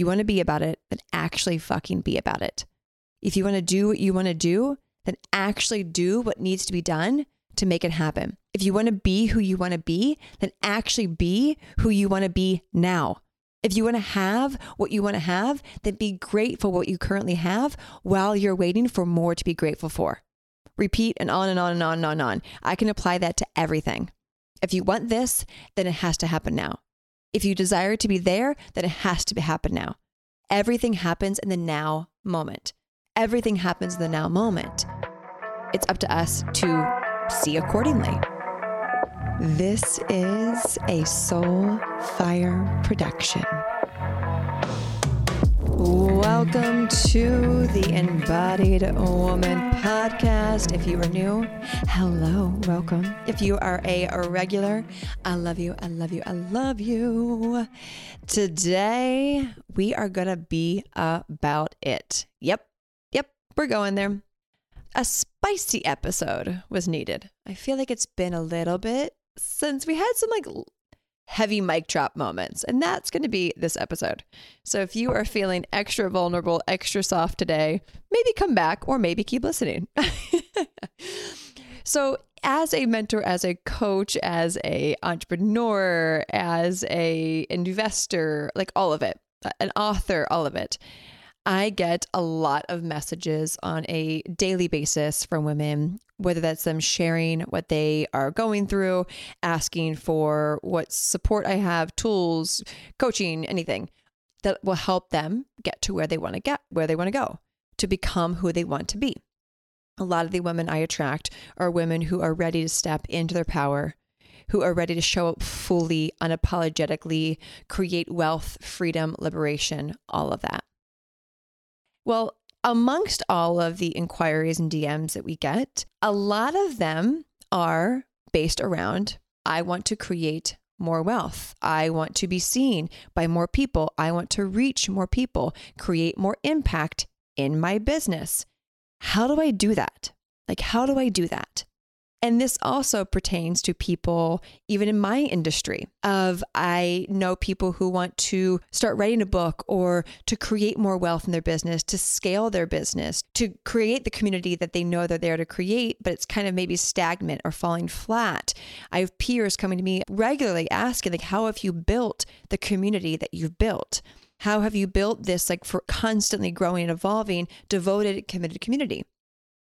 You want to be about it, then actually fucking be about it. If you want to do what you want to do, then actually do what needs to be done to make it happen. If you want to be who you want to be, then actually be who you want to be now. If you want to have what you want to have, then be grateful for what you currently have while you're waiting for more to be grateful for. Repeat and on and on and on and on and on. I can apply that to everything. If you want this, then it has to happen now. If you desire to be there, then it has to happen now. Everything happens in the now moment. Everything happens in the now moment. It's up to us to see accordingly. This is a Soul Fire production. Welcome to the Embodied Woman podcast. If you are new, hello, welcome. If you are a regular, I love you, I love you, I love you. Today, we are going to be about it. Yep, yep, we're going there. A spicy episode was needed. I feel like it's been a little bit since we had some like heavy mic drop moments. And that's going to be this episode. So if you are feeling extra vulnerable, extra soft today, maybe come back or maybe keep listening. so as a mentor, as a coach, as a entrepreneur, as a investor, like all of it, an author, all of it. I get a lot of messages on a daily basis from women, whether that's them sharing what they are going through, asking for what support I have, tools, coaching, anything that will help them get to where they want to get, where they want to go, to become who they want to be. A lot of the women I attract are women who are ready to step into their power, who are ready to show up fully, unapologetically, create wealth, freedom, liberation, all of that. Well, amongst all of the inquiries and DMs that we get, a lot of them are based around I want to create more wealth. I want to be seen by more people. I want to reach more people, create more impact in my business. How do I do that? Like, how do I do that? And this also pertains to people, even in my industry, of I know people who want to start writing a book or to create more wealth in their business, to scale their business, to create the community that they know they're there to create, but it's kind of maybe stagnant or falling flat. I have peers coming to me regularly asking, like, how have you built the community that you've built? How have you built this like for constantly growing and evolving, devoted, committed community?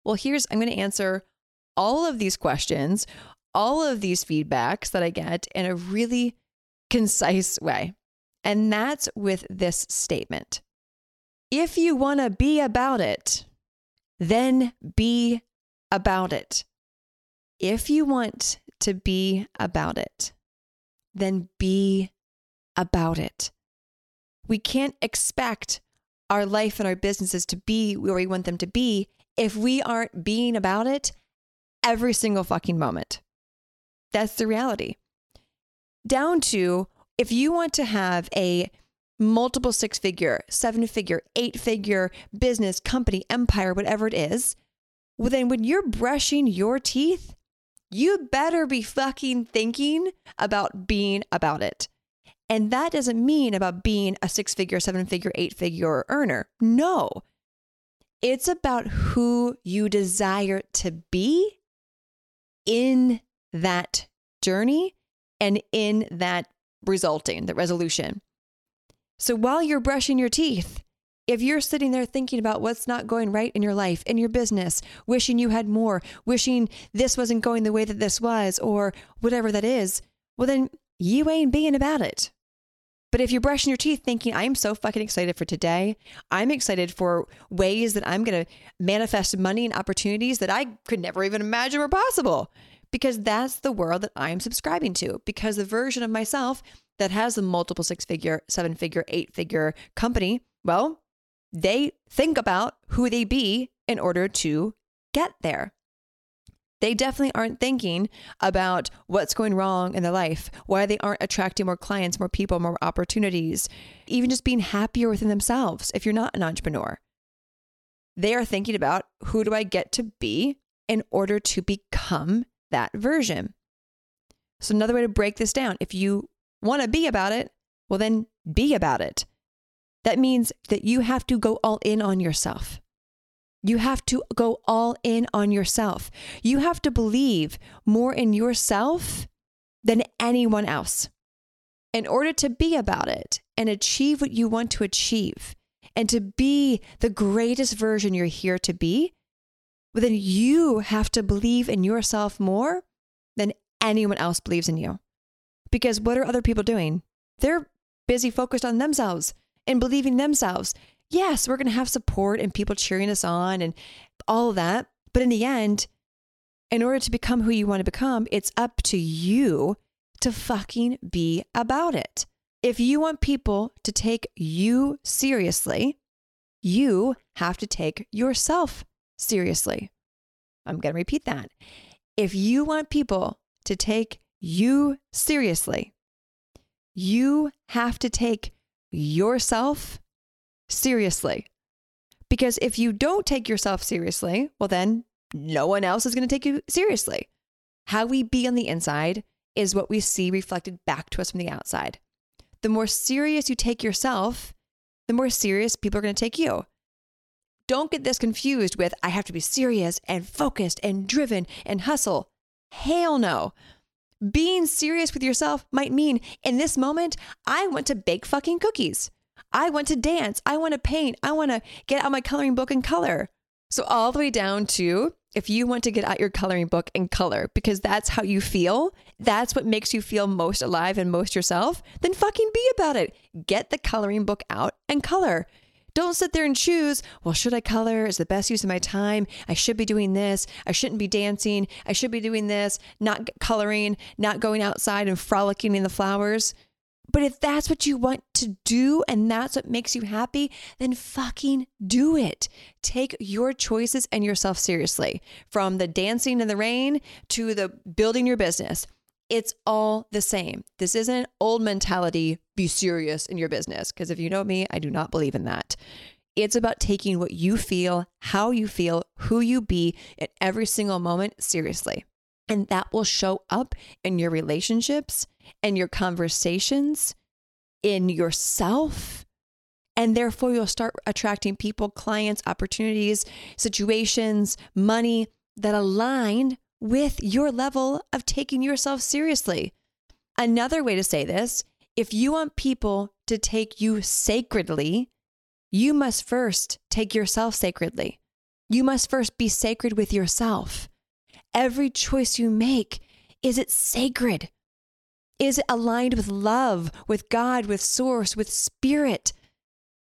Well, here's I'm going to answer all of these questions, all of these feedbacks that I get in a really concise way. And that's with this statement. If you want to be about it, then be about it. If you want to be about it, then be about it. We can't expect our life and our businesses to be where we want them to be if we aren't being about it every single fucking moment. That's the reality. Down to if you want to have a multiple six figure, seven figure, eight figure business, company, empire, whatever it is, well, then when you're brushing your teeth, you better be fucking thinking about being about it. And that doesn't mean about being a six figure, seven figure, eight figure earner. No, it's about who you desire to be in that journey and in that resulting, the resolution. So while you're brushing your teeth, if you're sitting there thinking about what's not going right in your life, in your business, wishing you had more, wishing this wasn't going the way that this was, or whatever that is, well, then you ain't being about it. But if you're brushing your teeth thinking, I'm so fucking excited for today, I'm excited for ways that I'm going to manifest money and opportunities that I could never even imagine were possible, because that's the world that I'm subscribing to. Because the version of myself that has a multiple six figure, seven figure, eight figure company, well, they think about who they be in order to get there. They definitely aren't thinking about what's going wrong in their life, why they aren't attracting more clients, more people, more opportunities, even just being happier within themselves if you're not an entrepreneur. They are thinking about who do I get to be in order to become that version. So, another way to break this down if you want to be about it, well, then be about it. That means that you have to go all in on yourself. You have to go all in on yourself. You have to believe more in yourself than anyone else in order to be about it and achieve what you want to achieve and to be the greatest version you're here to be. But then you have to believe in yourself more than anyone else believes in you. Because what are other people doing? They're busy focused on themselves and believing themselves. Yes, we're going to have support and people cheering us on and all of that. But in the end, in order to become who you want to become, it's up to you to fucking be about it. If you want people to take you seriously, you have to take yourself seriously. I'm going to repeat that. If you want people to take you seriously, you have to take yourself seriously. Because if you don't take yourself seriously, well, then no one else is going to take you seriously. How we be on the inside is what we see reflected back to us from the outside. The more serious you take yourself, the more serious people are going to take you. Don't get this confused with, I have to be serious and focused and driven and hustle. Hell no. Being serious with yourself might mean in this moment, I want to bake fucking cookies. I want to dance. I want to paint. I want to get out my coloring book and color. So, all the way down to if you want to get out your coloring book and color because that's how you feel, that's what makes you feel most alive and most yourself, then fucking be about it. Get the coloring book out and color. Don't sit there and choose, well, should I color? Is the best use of my time? I should be doing this. I shouldn't be dancing. I should be doing this, not coloring, not going outside and frolicking in the flowers. But if that's what you want to do and that's what makes you happy, then fucking do it. Take your choices and yourself seriously. From the dancing in the rain to the building your business, it's all the same. This isn't old mentality, be serious in your business. Because if you know me, I do not believe in that. It's about taking what you feel, how you feel, who you be at every single moment seriously. And that will show up in your relationships and your conversations, in yourself. And therefore, you'll start attracting people, clients, opportunities, situations, money that align with your level of taking yourself seriously. Another way to say this if you want people to take you sacredly, you must first take yourself sacredly. You must first be sacred with yourself. Every choice you make, is it sacred? Is it aligned with love, with God, with source, with spirit?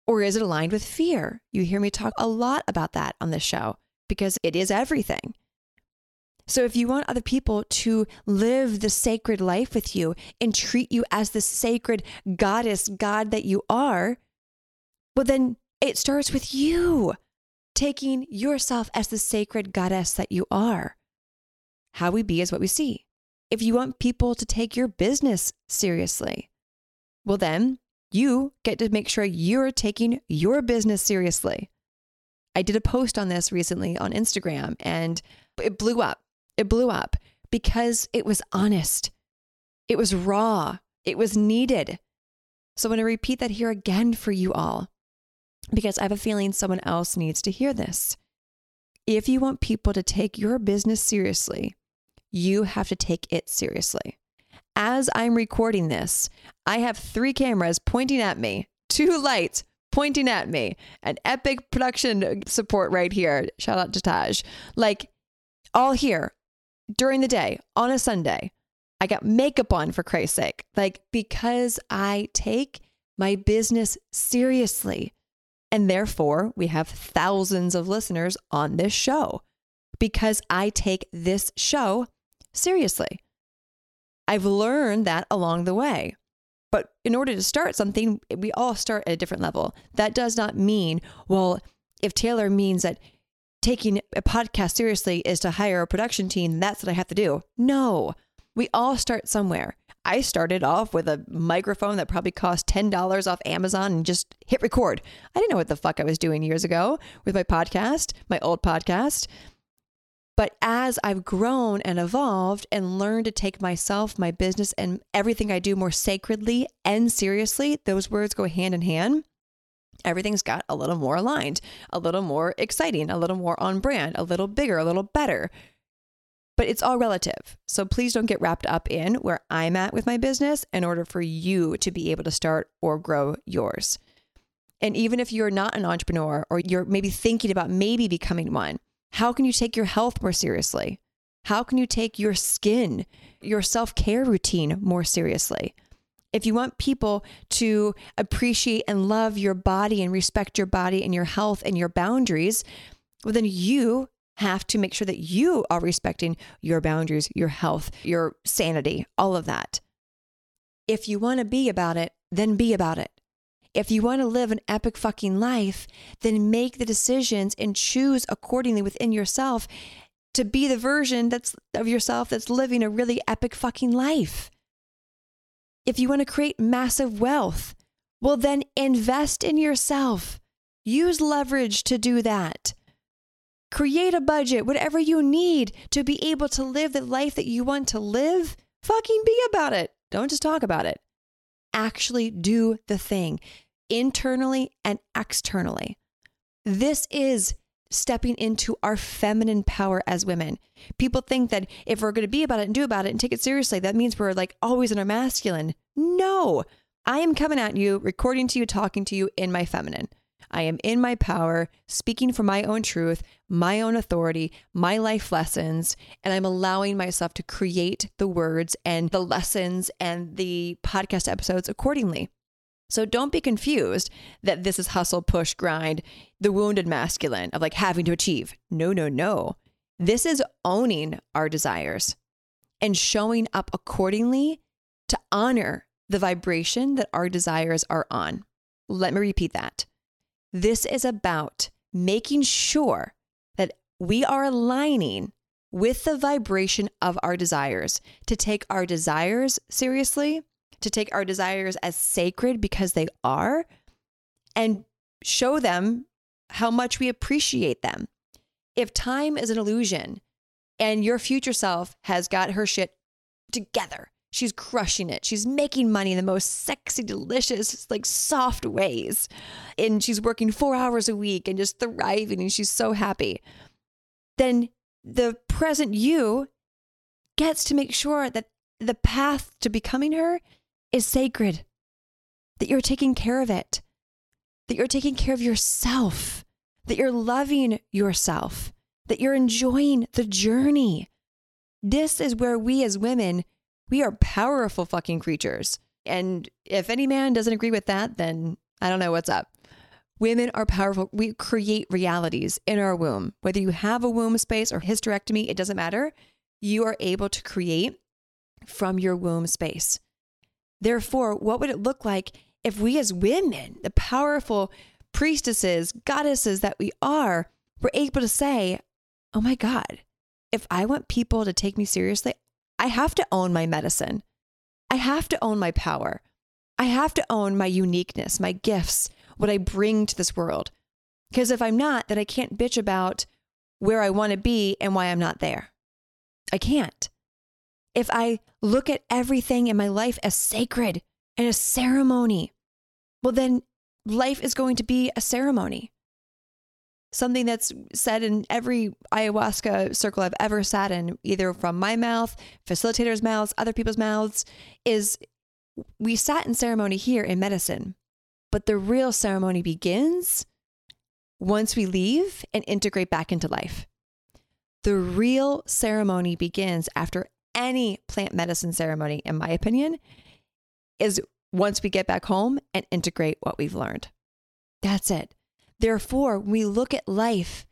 Or is it aligned with fear? You hear me talk a lot about that on this show because it is everything. So, if you want other people to live the sacred life with you and treat you as the sacred goddess, God that you are, well, then it starts with you taking yourself as the sacred goddess that you are. How we be is what we see. If you want people to take your business seriously, well, then you get to make sure you're taking your business seriously. I did a post on this recently on Instagram and it blew up. It blew up because it was honest, it was raw, it was needed. So I'm going to repeat that here again for you all because I have a feeling someone else needs to hear this. If you want people to take your business seriously, you have to take it seriously. As I'm recording this, I have three cameras pointing at me, two lights pointing at me, an epic production support right here. Shout out to Taj. Like, all here during the day on a Sunday. I got makeup on for Christ's sake. Like, because I take my business seriously. And therefore, we have thousands of listeners on this show because I take this show seriously. I've learned that along the way. But in order to start something, we all start at a different level. That does not mean, well, if Taylor means that taking a podcast seriously is to hire a production team, that's what I have to do. No, we all start somewhere. I started off with a microphone that probably cost $10 off Amazon and just hit record. I didn't know what the fuck I was doing years ago with my podcast, my old podcast. But as I've grown and evolved and learned to take myself, my business, and everything I do more sacredly and seriously, those words go hand in hand. everything's got a little more aligned, a little more exciting, a little more on brand, a little bigger, a little better. But it's all relative. So please don't get wrapped up in where I'm at with my business in order for you to be able to start or grow yours. And even if you're not an entrepreneur or you're maybe thinking about maybe becoming one, how can you take your health more seriously? How can you take your skin, your self care routine more seriously? If you want people to appreciate and love your body and respect your body and your health and your boundaries, well, then you have to make sure that you are respecting your boundaries, your health, your sanity, all of that. If you want to be about it, then be about it. If you want to live an epic fucking life, then make the decisions and choose accordingly within yourself to be the version that's of yourself that's living a really epic fucking life. If you want to create massive wealth, well, then invest in yourself. Use leverage to do that. Create a budget, whatever you need to be able to live the life that you want to live. Fucking be about it. Don't just talk about it. Actually do the thing internally and externally. This is stepping into our feminine power as women. People think that if we're going to be about it and do about it and take it seriously, that means we're like always in our masculine. No, I am coming at you, recording to you, talking to you in my feminine. I am in my power, speaking from my own truth, my own authority, my life lessons, and I'm allowing myself to create the words and the lessons and the podcast episodes accordingly. So don't be confused that this is hustle, push, grind, the wounded masculine of like having to achieve. No, no, no. This is owning our desires and showing up accordingly to honor the vibration that our desires are on. Let me repeat that. This is about making sure that we are aligning with the vibration of our desires to take our desires seriously to take our desires as sacred because they are and show them how much we appreciate them. If time is an illusion and your future self has got her shit together, she's crushing it. She's making money in the most sexy, delicious, like soft ways. And she's working four hours a week and just thriving and she's so happy. Then the present you gets to make sure that the path to becoming her is sacred, that you're taking care of it, that you're taking care of yourself, that you're loving yourself, that you're enjoying the journey. This is where we as women, we are powerful fucking creatures. And if any man doesn't agree with that, then I don't know what's up. Women are powerful. We create realities in our womb. Whether you have a womb space or hysterectomy, it doesn't matter. You are able to create from your womb space. Therefore, what would it look like if we as women, the powerful priestesses, goddesses that we are, were able to say, oh my God, if I want people to take me seriously, I have to own my medicine. I have to own my power. I have to own my uniqueness, my gifts, what I bring to this world. Because if I'm not, then I can't bitch about where I want to be and why I'm not there. I can't if I look at everything in my life as sacred and a ceremony, well, then life is going to be a ceremony. Something that's said in every ayahuasca circle I've ever sat in, either from my mouth, facilitators' mouths, other people's mouths, is we sat in ceremony here in medicine, but the real ceremony begins once we leave and integrate back into life. The real ceremony begins after any plant medicine ceremony, in my opinion, is once we get back home and integrate what we've learned. That's it. Therefore, we look at life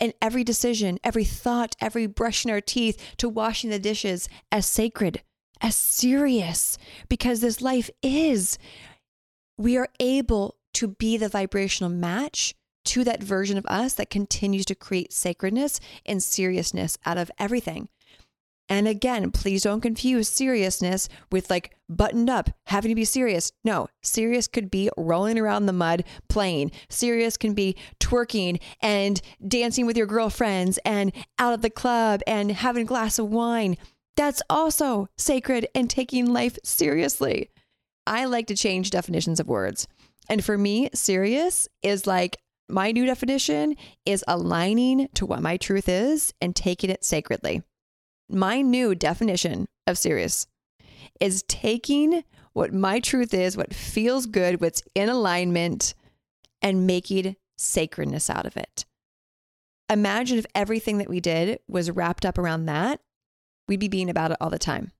and every decision, every thought, every brushing our teeth to washing the dishes as sacred, as serious, because this life is, we are able to be the vibrational match to that version of us that continues to create sacredness and seriousness out of everything. And again, please don't confuse seriousness with like buttoned up, having to be serious. No, serious could be rolling around the mud playing. Serious can be twerking and dancing with your girlfriends and out of the club and having a glass of wine. That's also sacred and taking life seriously. I like to change definitions of words. And for me, serious is like my new definition is aligning to what my truth is and taking it sacredly. My new definition of serious is taking what my truth is, what feels good, what's in alignment, and making sacredness out of it. Imagine if everything that we did was wrapped up around that, we'd be being about it all the time.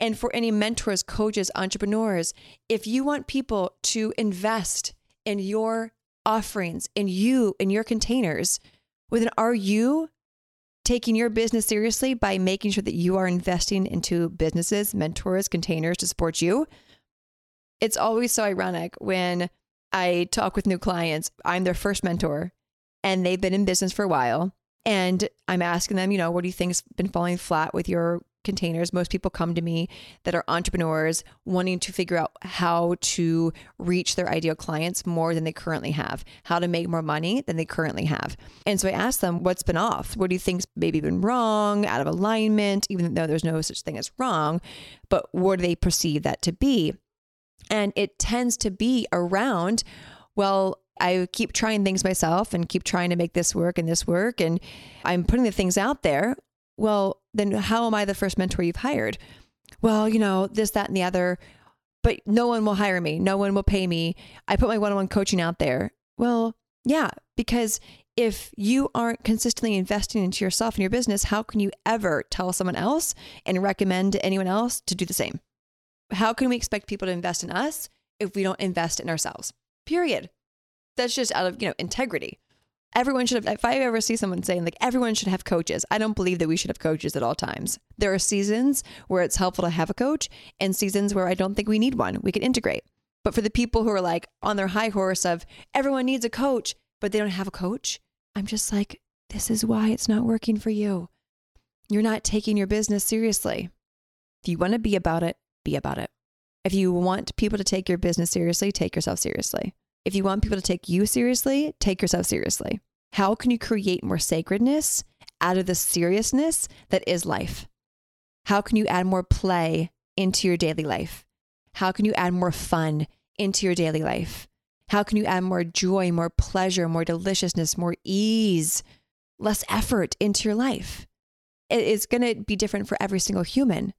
And for any mentors, coaches, entrepreneurs, if you want people to invest in your offerings, in you, in your containers, well, then are you taking your business seriously by making sure that you are investing into businesses, mentors, containers to support you? It's always so ironic when I talk with new clients. I'm their first mentor and they've been in business for a while. And I'm asking them, you know, what do you think's been falling flat with your containers? Most people come to me that are entrepreneurs wanting to figure out how to reach their ideal clients more than they currently have, how to make more money than they currently have. And so I ask them, what's been off? What do you think's maybe been wrong, out of alignment, even though there's no such thing as wrong, but what do they perceive that to be? And it tends to be around, well, I keep trying things myself and keep trying to make this work and this work. And I'm putting the things out there. Well, then how am I the first mentor you've hired? Well, you know, this, that, and the other, but no one will hire me. No one will pay me. I put my one on one coaching out there. Well, yeah, because if you aren't consistently investing into yourself and your business, how can you ever tell someone else and recommend anyone else to do the same? How can we expect people to invest in us if we don't invest in ourselves? Period. That's just out of, you know, integrity. Everyone should have, if I ever see someone saying like everyone should have coaches, I don't believe that we should have coaches at all times. There are seasons where it's helpful to have a coach and seasons where I don't think we need one. We can integrate. But for the people who are like on their high horse of everyone needs a coach, but they don't have a coach, I'm just like, this is why it's not working for you. You're not taking your business seriously. If you want to be about it, be about it. If you want people to take your business seriously, take yourself seriously. If you want people to take you seriously, take yourself seriously. How can you create more sacredness out of the seriousness that is life? How can you add more play into your daily life? How can you add more fun into your daily life? How can you add more joy, more pleasure, more deliciousness, more ease, less effort into your life? It's going to be different for every single human.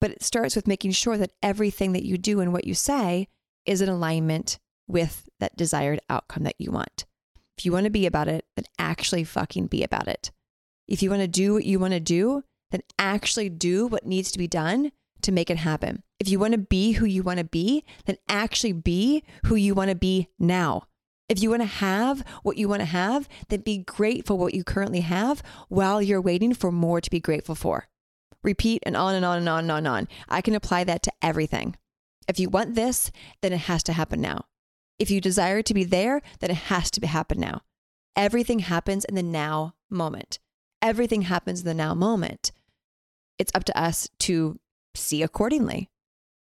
But it starts with making sure that everything that you do and what you say is in alignment with that desired outcome that you want. If you want to be about it, then actually fucking be about it. If you want to do what you want to do, then actually do what needs to be done to make it happen. If you want to be who you want to be, then actually be who you want to be now. If you want to have what you want to have, then be grateful what you currently have while you're waiting for more to be grateful for repeat and on and on and on and on and on. I can apply that to everything. If you want this, then it has to happen now. If you desire to be there, then it has to happen now. Everything happens in the now moment. Everything happens in the now moment. It's up to us to see accordingly.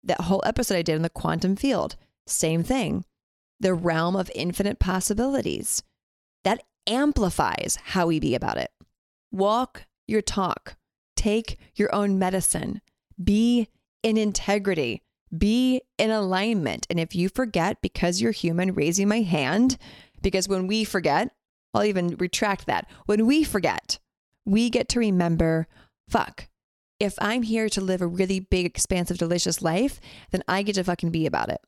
That whole episode I did in the quantum field, same thing. The realm of infinite possibilities. That amplifies how we be about it. Walk your talk take your own medicine. Be in integrity. Be in alignment. And if you forget because you're human, raising my hand, because when we forget, I'll even retract that. When we forget, we get to remember fuck, if I'm here to live a really big, expansive, delicious life, then I get to fucking be about it.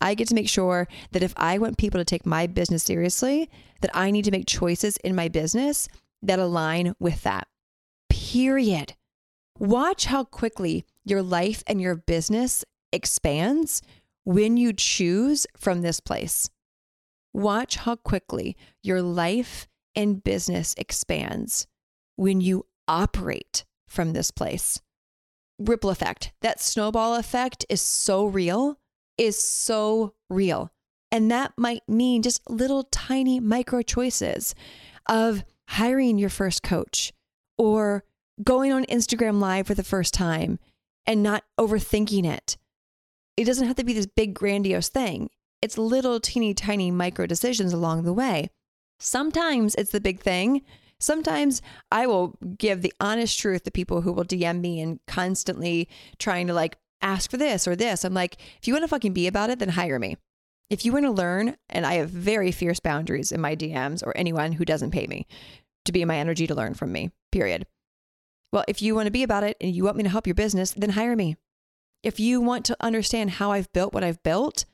I get to make sure that if I want people to take my business seriously, that I need to make choices in my business that align with that. Period. Watch how quickly your life and your business expands when you choose from this place. Watch how quickly your life and business expands when you operate from this place. Ripple effect, that snowball effect is so real, is so real. And that might mean just little tiny micro choices of hiring your first coach or going on Instagram Live for the first time and not overthinking it. It doesn't have to be this big, grandiose thing. It's little, teeny, tiny micro decisions along the way. Sometimes it's the big thing. Sometimes I will give the honest truth to people who will DM me and constantly trying to like ask for this or this. I'm like, if you want to fucking be about it, then hire me. If you want to learn, and I have very fierce boundaries in my DMs or anyone who doesn't pay me to be in my energy to learn from me, period. Well, if you want to be about it and you want me to help your business, then hire me. If you want to understand how I've built what I've built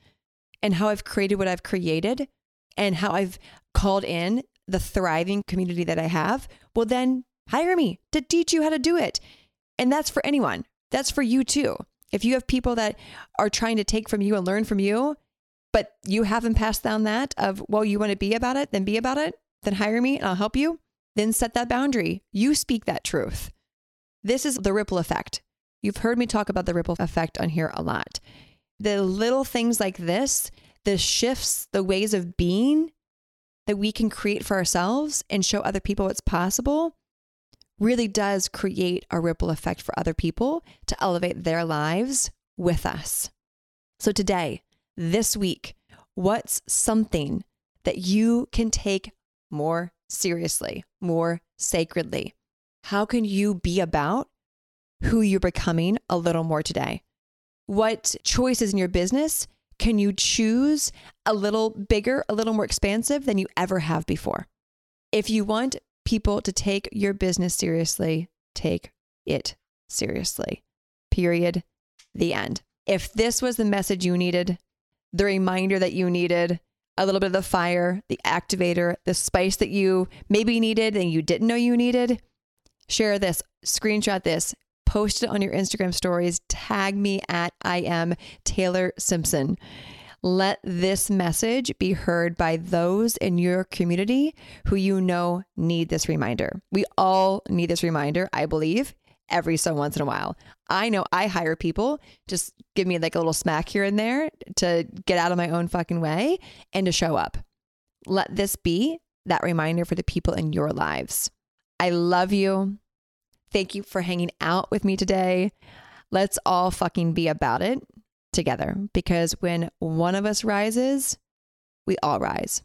and how I've created what I've created and how I've called in the thriving community that I have, well, then hire me to teach you how to do it. And that's for anyone. That's for you too. If you have people that are trying to take from you and learn from you, but you haven't passed down that of, well, you want to be about it, then be about it, then hire me and I'll help you, then set that boundary. You speak that truth. This is the ripple effect. You've heard me talk about the ripple effect on here a lot. The little things like this, the shifts, the ways of being that we can create for ourselves and show other people what's possible really does create a ripple effect for other people to elevate their lives with us. So, today, this week, what's something that you can take more seriously, more sacredly? How can you be about who you're becoming a little more today? What choices in your business can you choose a little bigger, a little more expansive than you ever have before? If you want people to take your business seriously, take it seriously. Period. The end. If this was the message you needed, the reminder that you needed, a little bit of the fire, the activator, the spice that you maybe needed and you didn't know you needed, share this, screenshot this, post it on your Instagram stories, tag me at I am Taylor Simpson. Let this message be heard by those in your community who you know need this reminder. We all need this reminder, I believe, every so once in a while. I know I hire people, just give me like a little smack here and there to get out of my own fucking way and to show up. Let this be that reminder for the people in your lives. I love you. Thank you for hanging out with me today. Let's all fucking be about it together because when one of us rises, we all rise.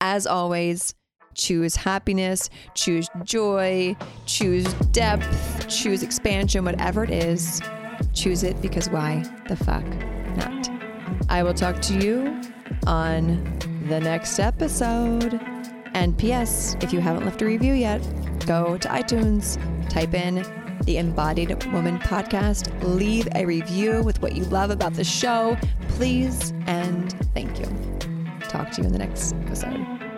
As always, choose happiness, choose joy, choose depth, choose expansion, whatever it is. Choose it because why the fuck not? I will talk to you on the next episode. And P.S., if you haven't left a review yet, go to iTunes, type in the Embodied Woman podcast. Leave a review with what you love about the show, please, and thank you. Talk to you in the next episode.